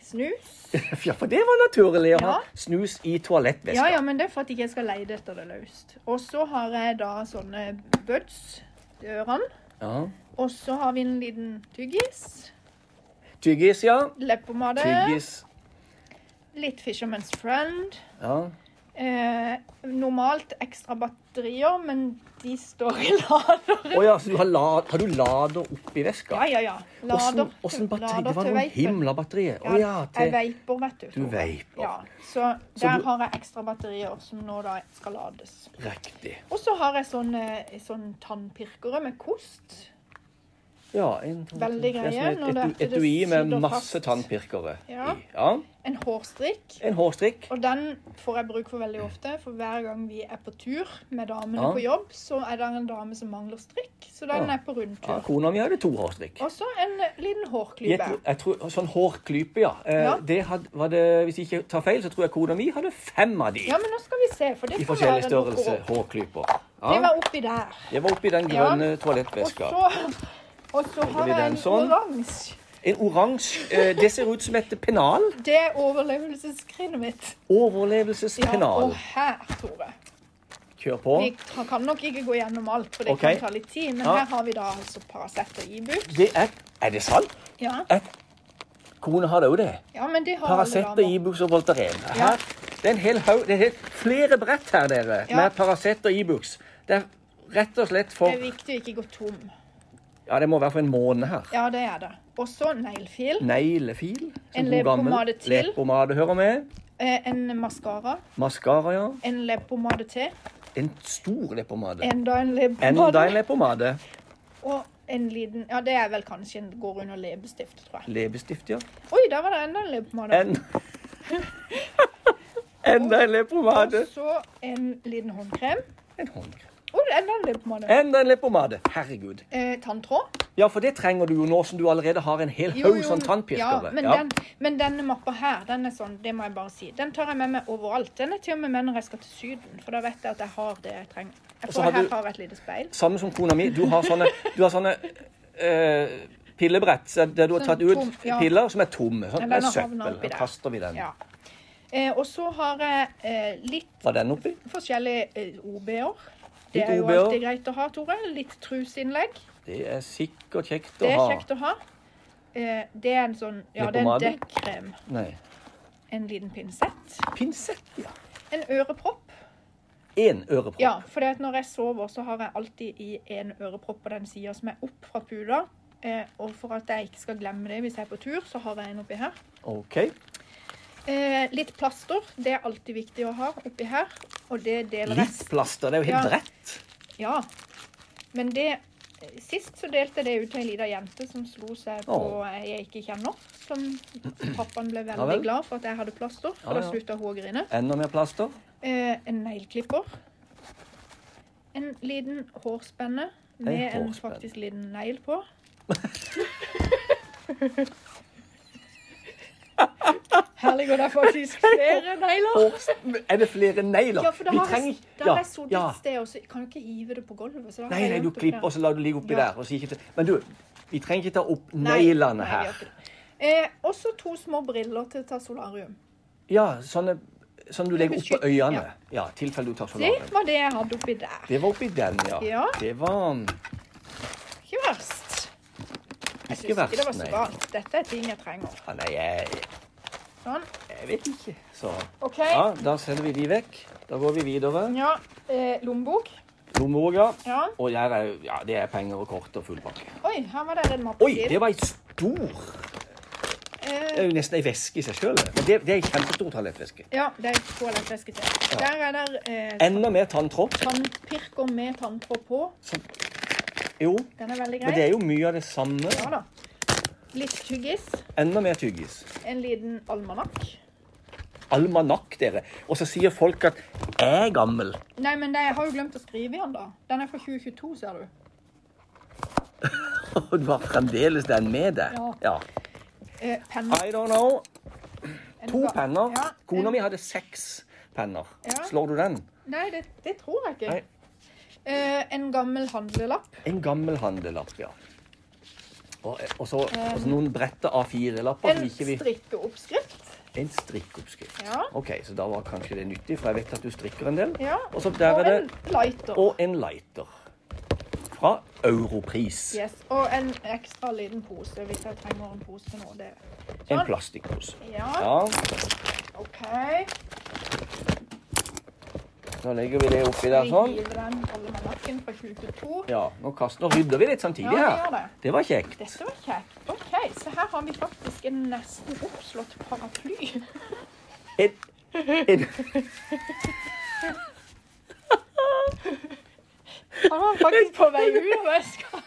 snus. [LAUGHS] ja, for det var naturlig å ha snus i toalettveska. Ja, ja, men det er for at jeg ikke skal leide etter det løst. Og så har jeg da sånne buds til ørene. Ja. Og så har vi en liten tyggis. Tyggis, ja. Leppepomade. Tyggis. Litt Fisherman's Friend. Ja. Eh, normalt ekstra batterier, men de står i [LAUGHS] laderen. Oh, ja, så du har, lad, har du lader oppi veska? Ja, ja, ja. Lader, Åssen batteri? lader Det var noen himla batterier. Å ja, Jeg veiper, vet du. Du veiper. Ja, så Så der du- har jeg ekstra batterier som nå da skal lades. Riktig. Og så har jeg sånne, sånne tannpirkere med kost. Ja, en, sånn- Veldig greie Et, et et, et etui med masse tannpirkere Ja. i. Ja. En hårstrikk. En hårstrikk. Og den får jeg bruk for veldig ofte, for hver gang vi er på tur med damene Ja. på jobb, så er det en dame som mangler strikk, så den Ja. er på rundtur. Ja, kona mi hadde to hårstrikk. Og så en liten hårklype. jeg tror, sånn hårklype, ja. Eh, Ja. Det had, var det, hvis jeg ikke tar feil, så tror jeg kona mi hadde fem av de. Ja, men nå skal vi se, for det I forskjellig størrelse hårklyper. hårklyper. Det var oppi der. Det var oppi den grønne Ja. toalettveska. Og så, og så har jeg en sånn? oransje. En oransje eh, Det ser ut som et pennal. Det er overlevelsesskrinet mitt. Ja, og her, Tore. Kjør på. Vi kan nok ikke gå gjennom alt, for det okay. kan ta litt tid, men Ja. her har vi da altså Paracet og Ibux. Det er, er det sant? Ja. Kone har det òg, det. ja, men det har Paracet og. Ibux og Voltaren. Ja. Her, det er en hel haug Det er flere brett her, dere, Ja. med Paracet og Ibux. Det er rett og slett for Det er viktig å ikke gå tom. Ja, det må være for en måned her. Ja, det er det. Og så neglefil. Neglefil. En leppepomade til. Leppepomade hører med. Eh, en maskara. Maskara, ja. En leppepomade til. En stor leppepomade. Enda en Enda en leppepomade. Og en liten Ja, det er vel kanskje en går under leppestift, tror jeg. Leppestift, ja. Oi, der var det enda en leppepomade. En [LAUGHS] Enda en leppepomade. Og så en liten håndkrem. En håndkrem. Er enda en leppepomade. Enda en leppepomade. Herregud. Eh, tanntråd. Ja, for det trenger du jo nå som du allerede har en hel haug sånn tannpirkere. Ja, men, Ja. Den, men denne mappa her, den er sånn, det må jeg bare si. Den tar jeg med meg overalt. Den er til og med med når jeg skal til Syden, for da vet jeg at jeg har det jeg trenger. Jeg får har her du- har jeg et lite speil. Samme som kona mi. Du har sånne, du har sånne eh, pillebrett der du har tatt ut tom, ja. piller som er tomme. Sånn, det er søppel. Da kaster vi den. Ja. Eh, og så har jeg eh, litt Var den oppi? forskjellige eh, OB-er. Det er jo alltid greit å ha, Tore. Litt truseinnlegg. Det er sikkert kjekt å ha. Det er kjekt å ha. Eh, det er en sånn Ja, det er en dekkrem. Nei. En liten pinsett. Pinsett, ja. En ørepropp. En ørepropp. Ja, for det at når jeg sover, så har jeg alltid i en ørepropp på den sida som er opp fra puta. Eh, og for at jeg ikke skal glemme det hvis jeg er på tur, så har jeg en oppi her. OK. Eh, litt plaster. Det er alltid viktig å ha oppi her. Og det deler jeg Litt plaster. Det er jo helt Ja. rett. Ja. Men det Sist så delte jeg det ut til ei lita jente som slo seg på oh. ei jeg ikke kjenner. Som [CLEARS THROAT] pappaen ble Ja veldig vel. glad for at jeg hadde plaster, for Ja, da ja. slutta hun å grine. Enda mer plaster. Eh, en negleklipper. En liten hårspenne med en hårspenne. faktisk liten negl på. [LAUGHS] [LAUGHS] Her Og det er faktisk flere negler. Er det flere negler? Ja, for da Vi har trenger jeg, ja, sittet ja. et sted, og så kan du ikke hive det på gulvet. Så Nei, nei, du klipper, og så lar du ligge oppi Ja. der. Og så ikke... Men du, vi trenger ikke ta opp Nei, neglene her. Eh, også to små briller til å ta solarium. Ja, sånne som du legger oppå øynene. ja. Ja, tilfelle du tar Det solarium. var det jeg hadde oppi der. Det var oppi den, ja. Ja. Det var Ikke verst. Jeg syns ikke det var så galt. Dette er ting jeg trenger. ja, Nei, jeg, Sånn. jeg vet ikke. Så Okay. ja, da sender vi de vekk. Da går vi videre. Ja, eh, lommebok. Lommebok, ja. Ja. Og der er, ja, det er penger og kort og full pakke. Oi, her var det en mappe Oi, det var ei stor Det Eh, er jo nesten ei veske i seg sjøl. Men det, det er ei kjempestor toalettveske. ja, det er toalettveske til. Der er det eh, Enda mer tanntråd. tannpirker med tanntråd på. Jo, Den er veldig men det er jo mye av det samme. Ja da. Litt tyggis. Enda mer tyggis. En liten almanakk. Almanakk, dere. Og så sier folk at jeg er gammel. Nei, men jeg har jo glemt å skrive i den, da. Den er fra 2022, ser du. [LAUGHS] Og du har fremdeles den med deg. Ja. Ja. Eh, penner. I don't know. To penner. Ja, Kona mi hadde seks penner. Ja. Slår du den? Nei, det, det tror jeg ikke. Eh, en gammel handlelapp. En gammel handlelapp, ja. Og, og, så, og så noen brette A4-lapper En vi strikkeoppskrift. En strikkeoppskrift. Ja. OK, så da var kanskje det nyttig, for jeg vet at du strikker en del. Ja. Og så der og er det en lighter. Og en lighter. Fra Europris. Yes. Og en ekstra liten pose hvis jeg trenger en pose til noe. Sånn. En plastikkpose. Ja, Ja, OK. Nå legger vi det oppi der Vi sånn. hiver den almanakken fra 2022. Ja, nå kaster, nå rydder vi litt samtidig Ja, vi her. det. Det var kjekt. Dette var kjekt. OK, så her har vi faktisk en nesten oppslått paraply. [LAUGHS] En, en, Han var faktisk på vei ut av veska.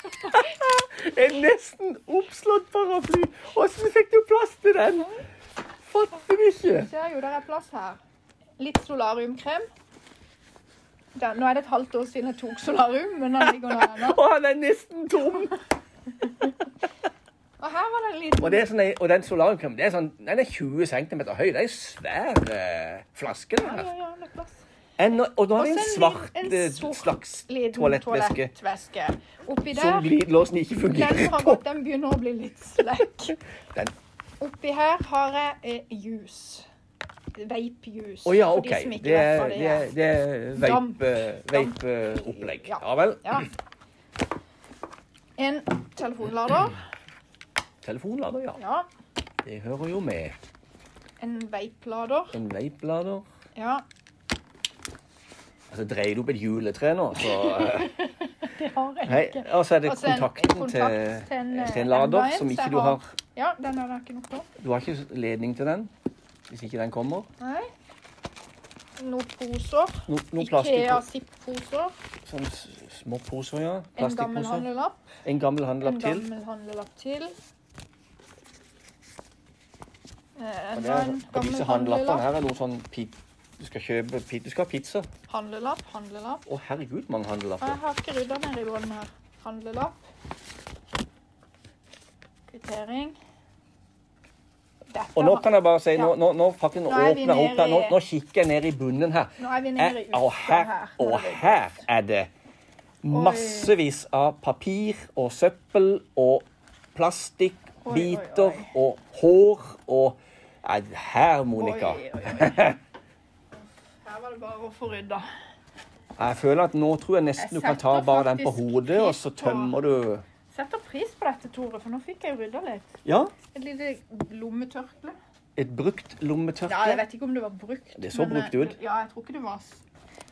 [LAUGHS] en nesten oppslått paraply. Åssen fikk du plass til den? Fatter ikke. Ser jo, der er plass her. Litt solariumkrem. Der, nå er det et halvt år siden jeg tok solarium, men den ligger der ennå. [LAUGHS] Og han er nesten tom. [LAUGHS] Og her var det en liten Og, det sånn, og den solariumkremen det er sånn, den er 20 cm høy. Det er en svær eh, flaske. Der. Ja, ja, ja, plass. En, og nå har vi en svart en eh, sort slags toalettvæske toalettvæske. Oppi som der, glidelåsen ikke den fungerer den på. gått, den begynner å bli litt slekk. [LAUGHS] Oppi her har jeg eh, juice. Vape-juice. Å ja, for de Det er, det er, det er vape- vape-opplegg. Ja. Ja vel. Ja. En telefonlader. Telefonlader, ja. Ja. Det hører jo med. En vape-lader. En vape-lader. Ja. Altså, dreier du opp et juletre nå, så eh, [LAUGHS] Det har jeg Hei. ikke. Og så er det altså, så en- kontakten kontakt til, til en, til en eh, lader en, som ikke du har- har Ja, den har jeg ikke nok på. Du har ikke ledning til den? Hvis ikke den kommer? Nei. Noen poser. No, noen Ikea. Zipp-poser. Sånne små poser, ja. En gammel handlelapp. En gammel En handlelapp til. gammel handlelapp til. Eh, Og, det er, en og disse handlelappene handlelapp. her er noe sånn pip, Du skal kjøpe Du skal ha pizza. Handlelapp, handlelapp. Å, herregud, mange handlelapper. jeg har ikke rydda ned i bånn her. Handlelapp. Kvittering. Og nå kan jeg bare si, nå, nå, nå faktisk Nå er åpner jeg opp her. Nå, nå kikker jeg ned i bunnen her. Nå er vi nede i Og her, og her er det massevis av papir og søppel og plastikkbiter og hår og Her, Monica. [LAUGHS] Her var det bare å få rydda. Jeg føler at nå tror jeg nesten Jeg du kan ta bare den på hodet, og så tømmer du Setter pris på dette, Tore, for nå fikk jeg rydda litt. Ja, Et lite lommetørkle. et brukt lommetørkle? Ja, jeg vet ikke om det var brukt. Det så men, brukt eh, ut. Ja, jeg tror ikke det var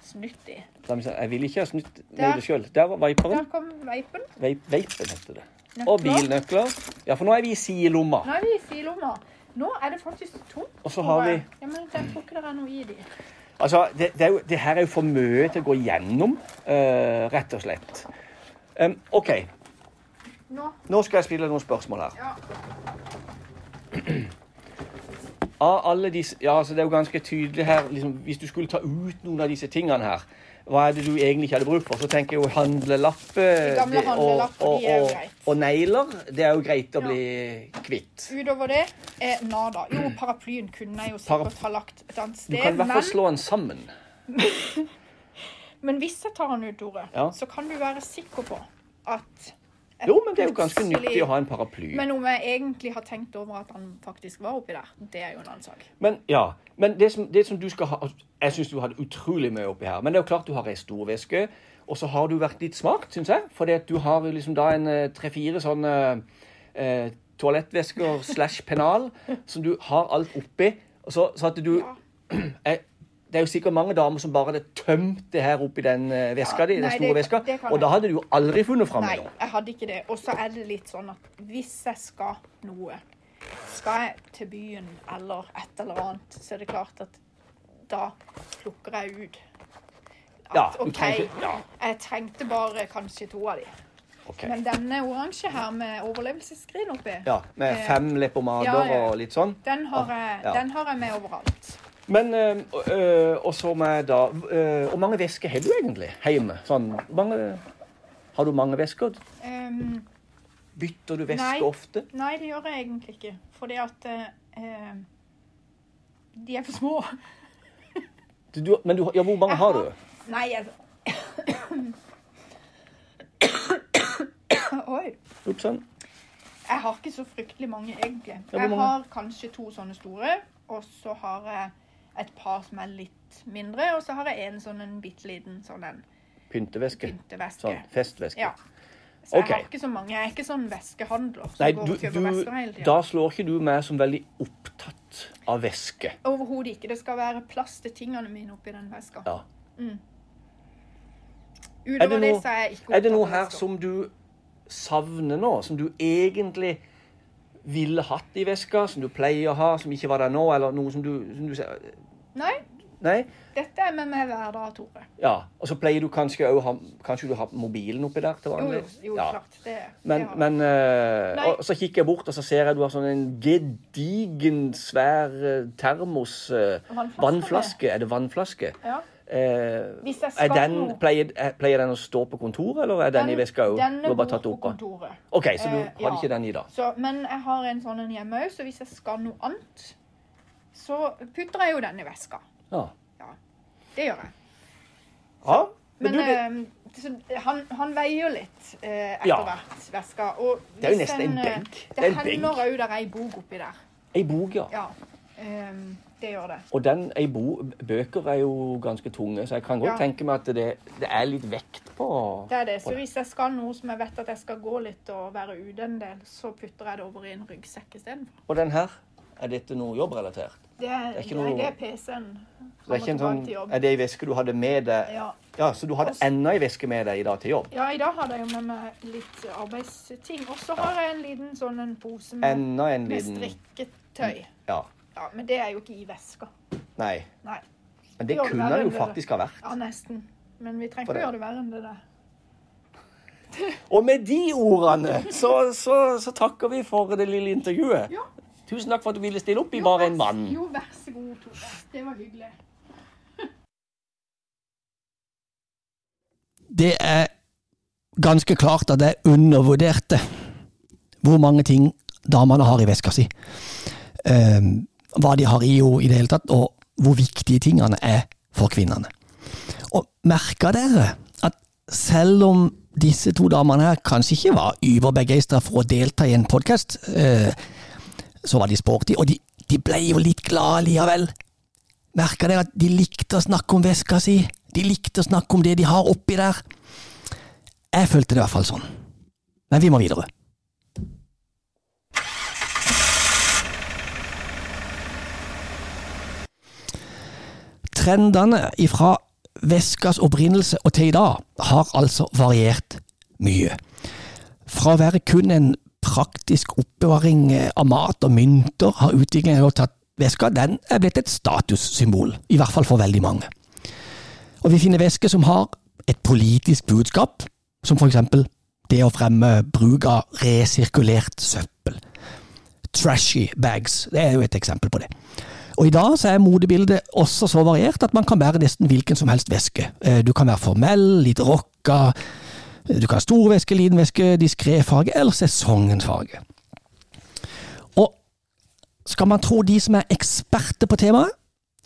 snytt i. Jeg vil ikke ha snytt med det sjøl. Der var Der kom veipen. Veip, veipen heter det. Nøkler. Og bilnøkler. Ja, for nå er vi i sidelomma. Nå er vi i sidelomma. Nå er det faktisk tomt. Og så har vi Ja, men jeg tror ikke det er noe i de. Altså, det, det, jo, det her er jo for mye til å gå gjennom, uh, rett og slett. Um, OK, Nå, nå skal jeg spille noen spørsmål her. ja. [CLEARS THROAT] Av alle disse, ja, altså Det er jo ganske tydelig her liksom, Hvis du skulle ta ut noen av disse tingene her, hva er det du egentlig ikke hadde bruk for? Så tenker jeg jo handlelappe gamle det- og, handlelapper, og, og, og negler. Det er jo greit å Ja. bli kvitt. Utover det, eh, nada. Jo, paraplyen kunne jeg jo sikkert Parap- ha lagt et annet Du sted. kan i hvert fall Men, slå den sammen. men hvis jeg tar den ut, Tore, Ja. så kan du være sikker på at Jo, men det er jo ganske nyttig å ha en paraply. Men om jeg egentlig har tenkt over at han faktisk var oppi der, det er jo en annen sak. Men ja, men det som, det som du skal ha Jeg syns du hadde utrolig mye oppi her. Men det er jo klart du har ei stor veske. Og så har du vært litt smart, syns jeg. Fordi at du har liksom da en eh, tre-fire sånne eh, toalettvesker slash pennal som du har alt oppi. Og så, så at du Ja. [CLEARS THROAT] eh, Det er jo sikkert mange damer som bare hadde tømt det her oppi den eh, veska Ja, di, den store det- veska. det Og da hadde du jo aldri funnet fram Nei, jeg hadde ikke det. Og så er det litt sånn at hvis jeg skal noe, skal jeg til byen eller et eller annet, så er det klart at da plukker jeg ut at Ja, OK, trenger ikke- ja. jeg trengte bare kanskje to av de. Okay. Men denne oransje her med overlevelsesskrin oppi, Ja, Med Eh, fem leppepomader og litt sånn. den, har jeg, Ja. den har jeg med overalt. Men øh, øh, Og så med da øh, Hvor mange vesker har du egentlig hjemme? Sånn, mange, har du mange vesker? Um, Bytter du veske Nei. ofte? nei, det gjør jeg egentlig ikke. Fordi at eh, de er for små. Du, du, men du, ja, hvor mange har har- du? Nei, jeg [COUGHS] Oi. Ups, sånn. Jeg har ikke så fryktelig mange, egentlig. Jeg har kanskje to sånne store, og så har jeg et par som er litt mindre, og så har jeg en sånn en bitte liten sånn en Pynteveske. pynteveske. Sånn festveske. Ja. Så okay. jeg har ikke så mange. Jeg er ikke sånn veskehandler som Nei, går du, og kjøper du, vesker hele tiden. da slår ikke du meg som veldig opptatt av veske. Overhodet ikke. Det skal være plass til tingene mine oppi den veska. Ja. Utover det, det det, så er jeg ikke opptatt av vesker. Er det noe her som du savner nå? Som du egentlig ville hatt i veska? Som du pleier å ha, som ikke var der nå? Eller noe som du, som du Nei, Nei? dette er med meg hver dag, Tore. Ja. Og så pleier du kanskje òg ha Kanskje du har mobilen oppi der til vanlig? jo, jo Ja. klart. Det, Men, det men eh, og så kikker jeg bort, og så ser jeg du har sånn en gedigen, svær eh, termos eh, Vannflaske. Vannflaske. Er det vannflaske? Ja. Eh, Hvis jeg skal den, pleier, pleier den å stå på kontoret, eller er den, i veska òg? Den er har bare tatt på opp den? kontoret. OK, så du Eh, hadde ja. ikke den i dag. Så, men jeg har en sånn en hjemme òg, så hvis jeg skal noe annet, så putter jeg jo den i veska. Ja. Ja, det gjør jeg. ja. Men Men du, det, eh, han, han veier litt eh, etter Ja. hvert, veska. Det er jo nesten en eh, benk. Det Det, er hender òg der er ei bok oppi der. ei bok, ja. Ja, Um, det gjør det. Og den, ei bo, bøker er jo ganske tunge, så jeg kan godt Ja. tenke meg at det, det er litt vekt på Det er det. Så hvis jeg skal noe som jeg vet at jeg skal gå litt og være ute en del, så putter jeg det over i en ryggsekk istedenfor. Og den her, er dette noe jobbrelatert? Det er, ikke noe- det er PC-en. Det er ikke en sånn, er det ei veske du hadde med deg? Ja. Ja, Så du hadde Også- enda ei veske med deg i dag til jobb? ja, i dag hadde jeg jo med meg litt arbeidsting. Og så har jeg en liten sånn en pose med, Enda en med liten strikketøy. Ja. Ja, men det er jo ikke i veska. Nei. Nei. Men det kunne det jo faktisk ha vært. Ja, nesten. Men vi trenger ikke å gjøre det verre enn det der. Og med de ordene så, så, så takker vi for det lille intervjuet. Ja. Tusen takk for at du ville stille opp i Bare en mann. Jo, vær så god, Tore. Det var hyggelig. [LAUGHS] det er ganske klart at jeg undervurderte hvor mange ting damene har i veska si. Ehm, hva de har i henne i det hele tatt, og hvor viktige tingene er for kvinnene. Og merka dere at selv om disse to damene her kanskje ikke var überbegeistra for å delta i en podkast, eh, så var de sporty, og de, de ble jo litt glade likevel. Merka dere at de likte å snakke om veska si? De likte å snakke om det de har oppi der. Jeg følte det i hvert fall sånn. Men vi må videre. Trendene ifra veskas opprinnelse og til i dag har altså variert mye. Fra å være kun en praktisk oppbevaring av mat og mynter, har utviklingen gått at veska den er blitt et statussymbol, i hvert fall for veldig mange. Og vi finner væske som har et politisk budskap, som for eksempel det å fremme bruk av resirkulert søppel. Trashy bags, det er jo et eksempel på det. Og I dag så er modebildet også så variert at man kan bære nesten hvilken som helst væske. Eh, du kan være formell, litt rocka, du kan ha stor væske, liten væske, diskré farge eller sesongens farge. Og skal man tro de som er eksperter på temaet,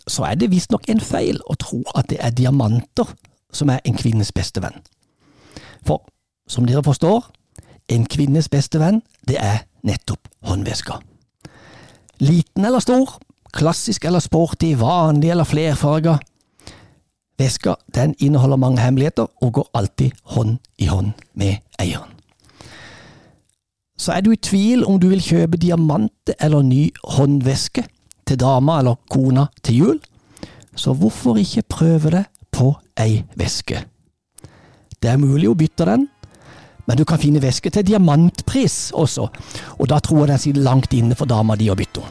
så er det visstnok en feil å tro at det er diamanter som er en kvinnes beste venn. For som dere forstår, en kvinnes beste venn, det er nettopp håndveska. Liten eller stor, klassisk eller sporty, vanlig eller flerfarga. Veska den inneholder mange hemmeligheter og går alltid hånd i hånd med eieren. Så er du i tvil om du vil kjøpe diamante eller ny håndveske til dama eller kona til jul, så hvorfor ikke prøve det på ei veske? Det er mulig å bytte den, men du kan finne veske til diamantpris også, og da tror jeg den sitter langt inne for dama di å bytte.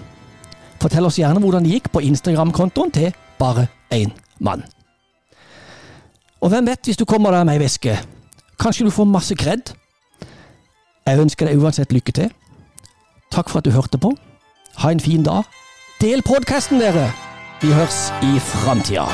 Fortell oss gjerne hvordan det gikk på Instagram-kontoen til Bare én mann. Og hvem vet, hvis du kommer der med ei veske, kanskje du får masse kred? Jeg ønsker deg uansett lykke til. Takk for at du hørte på. Ha en fin dag. Del podkasten, dere! Vi høres i framtida.